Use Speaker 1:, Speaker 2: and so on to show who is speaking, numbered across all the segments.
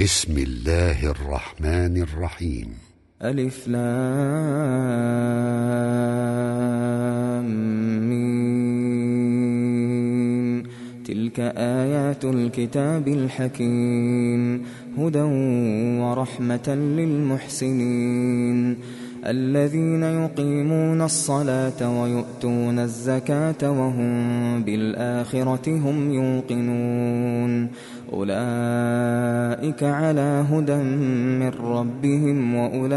Speaker 1: بسم الله الرحمن الرحيم.
Speaker 2: ألف لام تلك آيات الكتاب الحكيم. هدى ورحمة للمحسنين. الذين يقيمون الصلاة ويؤتون الزكاة وهم بالآخرة هم يوقنون. أولئك على هدى من ربهم وأولئك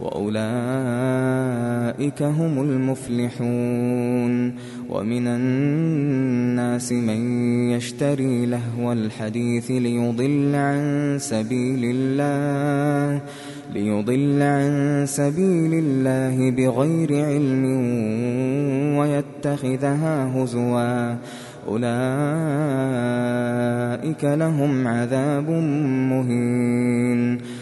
Speaker 2: وأولئك هم المفلحون. ومن الناس من يشتري لهو الحديث ليضل عن سبيل الله ليضل عن سبيل الله بغير علم ويتخذها هزوا. أولئك لهم عذاب مهين.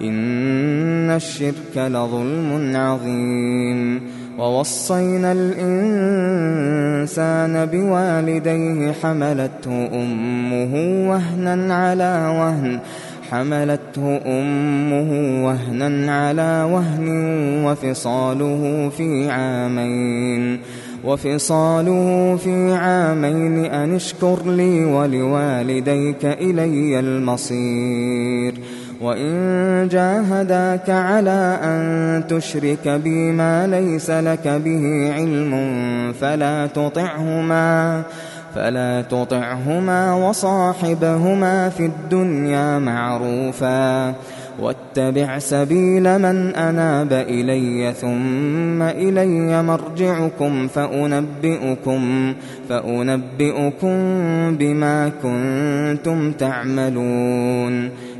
Speaker 2: إن الشرك لظلم عظيم. ووصينا الإنسان بوالديه حملته أمه وهنا على وهن. حملته أمه وهنا على وهن وفصاله في عامين. وفصاله في عامين أن اشكر لي ولوالديك إلي المصير. وإن جاهداك على أن تشرك بي ما ليس لك به علم فلا تطعهما فلا تطعهما وصاحبهما في الدنيا معروفا واتبع سبيل من أناب إلي ثم إلي مرجعكم فأنبئكم فأنبئكم بما كنتم تعملون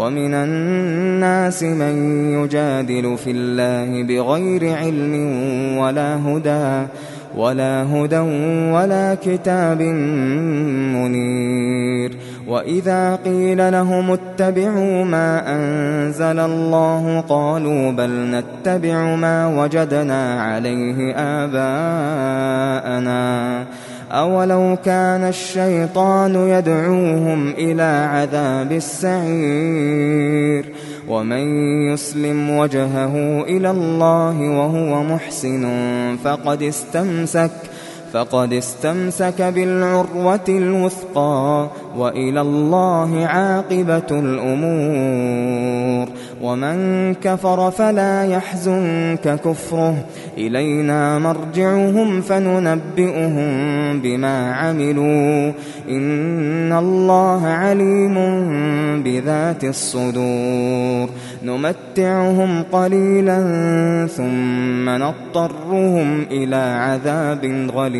Speaker 2: ومن الناس من يجادل في الله بغير علم ولا هدى ولا هدى ولا كتاب منير. وإذا قيل لهم اتبعوا ما أنزل الله قالوا بل نتبع ما وجدنا عليه آباءنا. أولو كان الشيطان يدعوهم إلى عذاب السعير ومن يسلم وجهه إلى الله وهو محسن فقد استمسك فقد استمسك بالعروة الوثقى وإلى الله عاقبة الأمور. ومن كفر فلا يحزنك كفره. إلينا مرجعهم فننبئهم بما عملوا. إن الله عليم بذات الصدور. نمتعهم قليلا ثم نضطرهم إلى عذاب غليظ.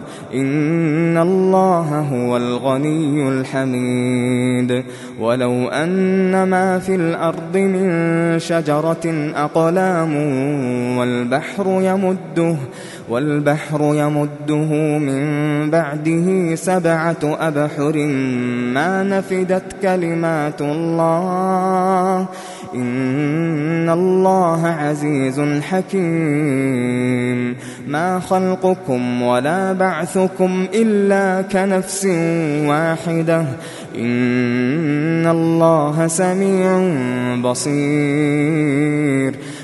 Speaker 2: إن الله هو الغني الحميد ولو أن ما في الأرض من شجرة أقلام والبحر يمده والبحر يمده من بعده سبعة أبحر ما نفدت كلمات الله. إن الله عزيز حكيم. ما خلقكم ولا بعثكم إلا كنفس واحدة. إن الله سميع بصير.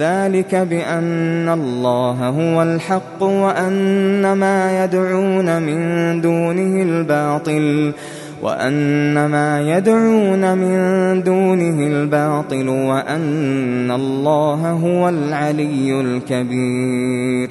Speaker 2: ذلك بأن الله هو الحق وأن ما يدعون من دونه الباطل وأن ما يدعون من دونه الباطل وأن الله هو العلي الكبير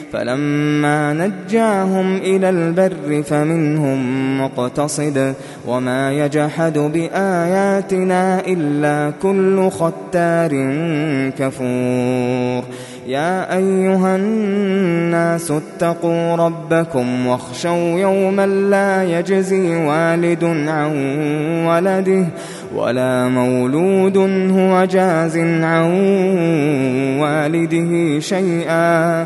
Speaker 2: فلما نجاهم إلى البر فمنهم مقتصد وما يجحد بآياتنا إلا كل ختار كفور. يا أيها الناس اتقوا ربكم واخشوا يوما لا يجزي والد عن ولده ولا مولود هو جاز عن والده شيئا.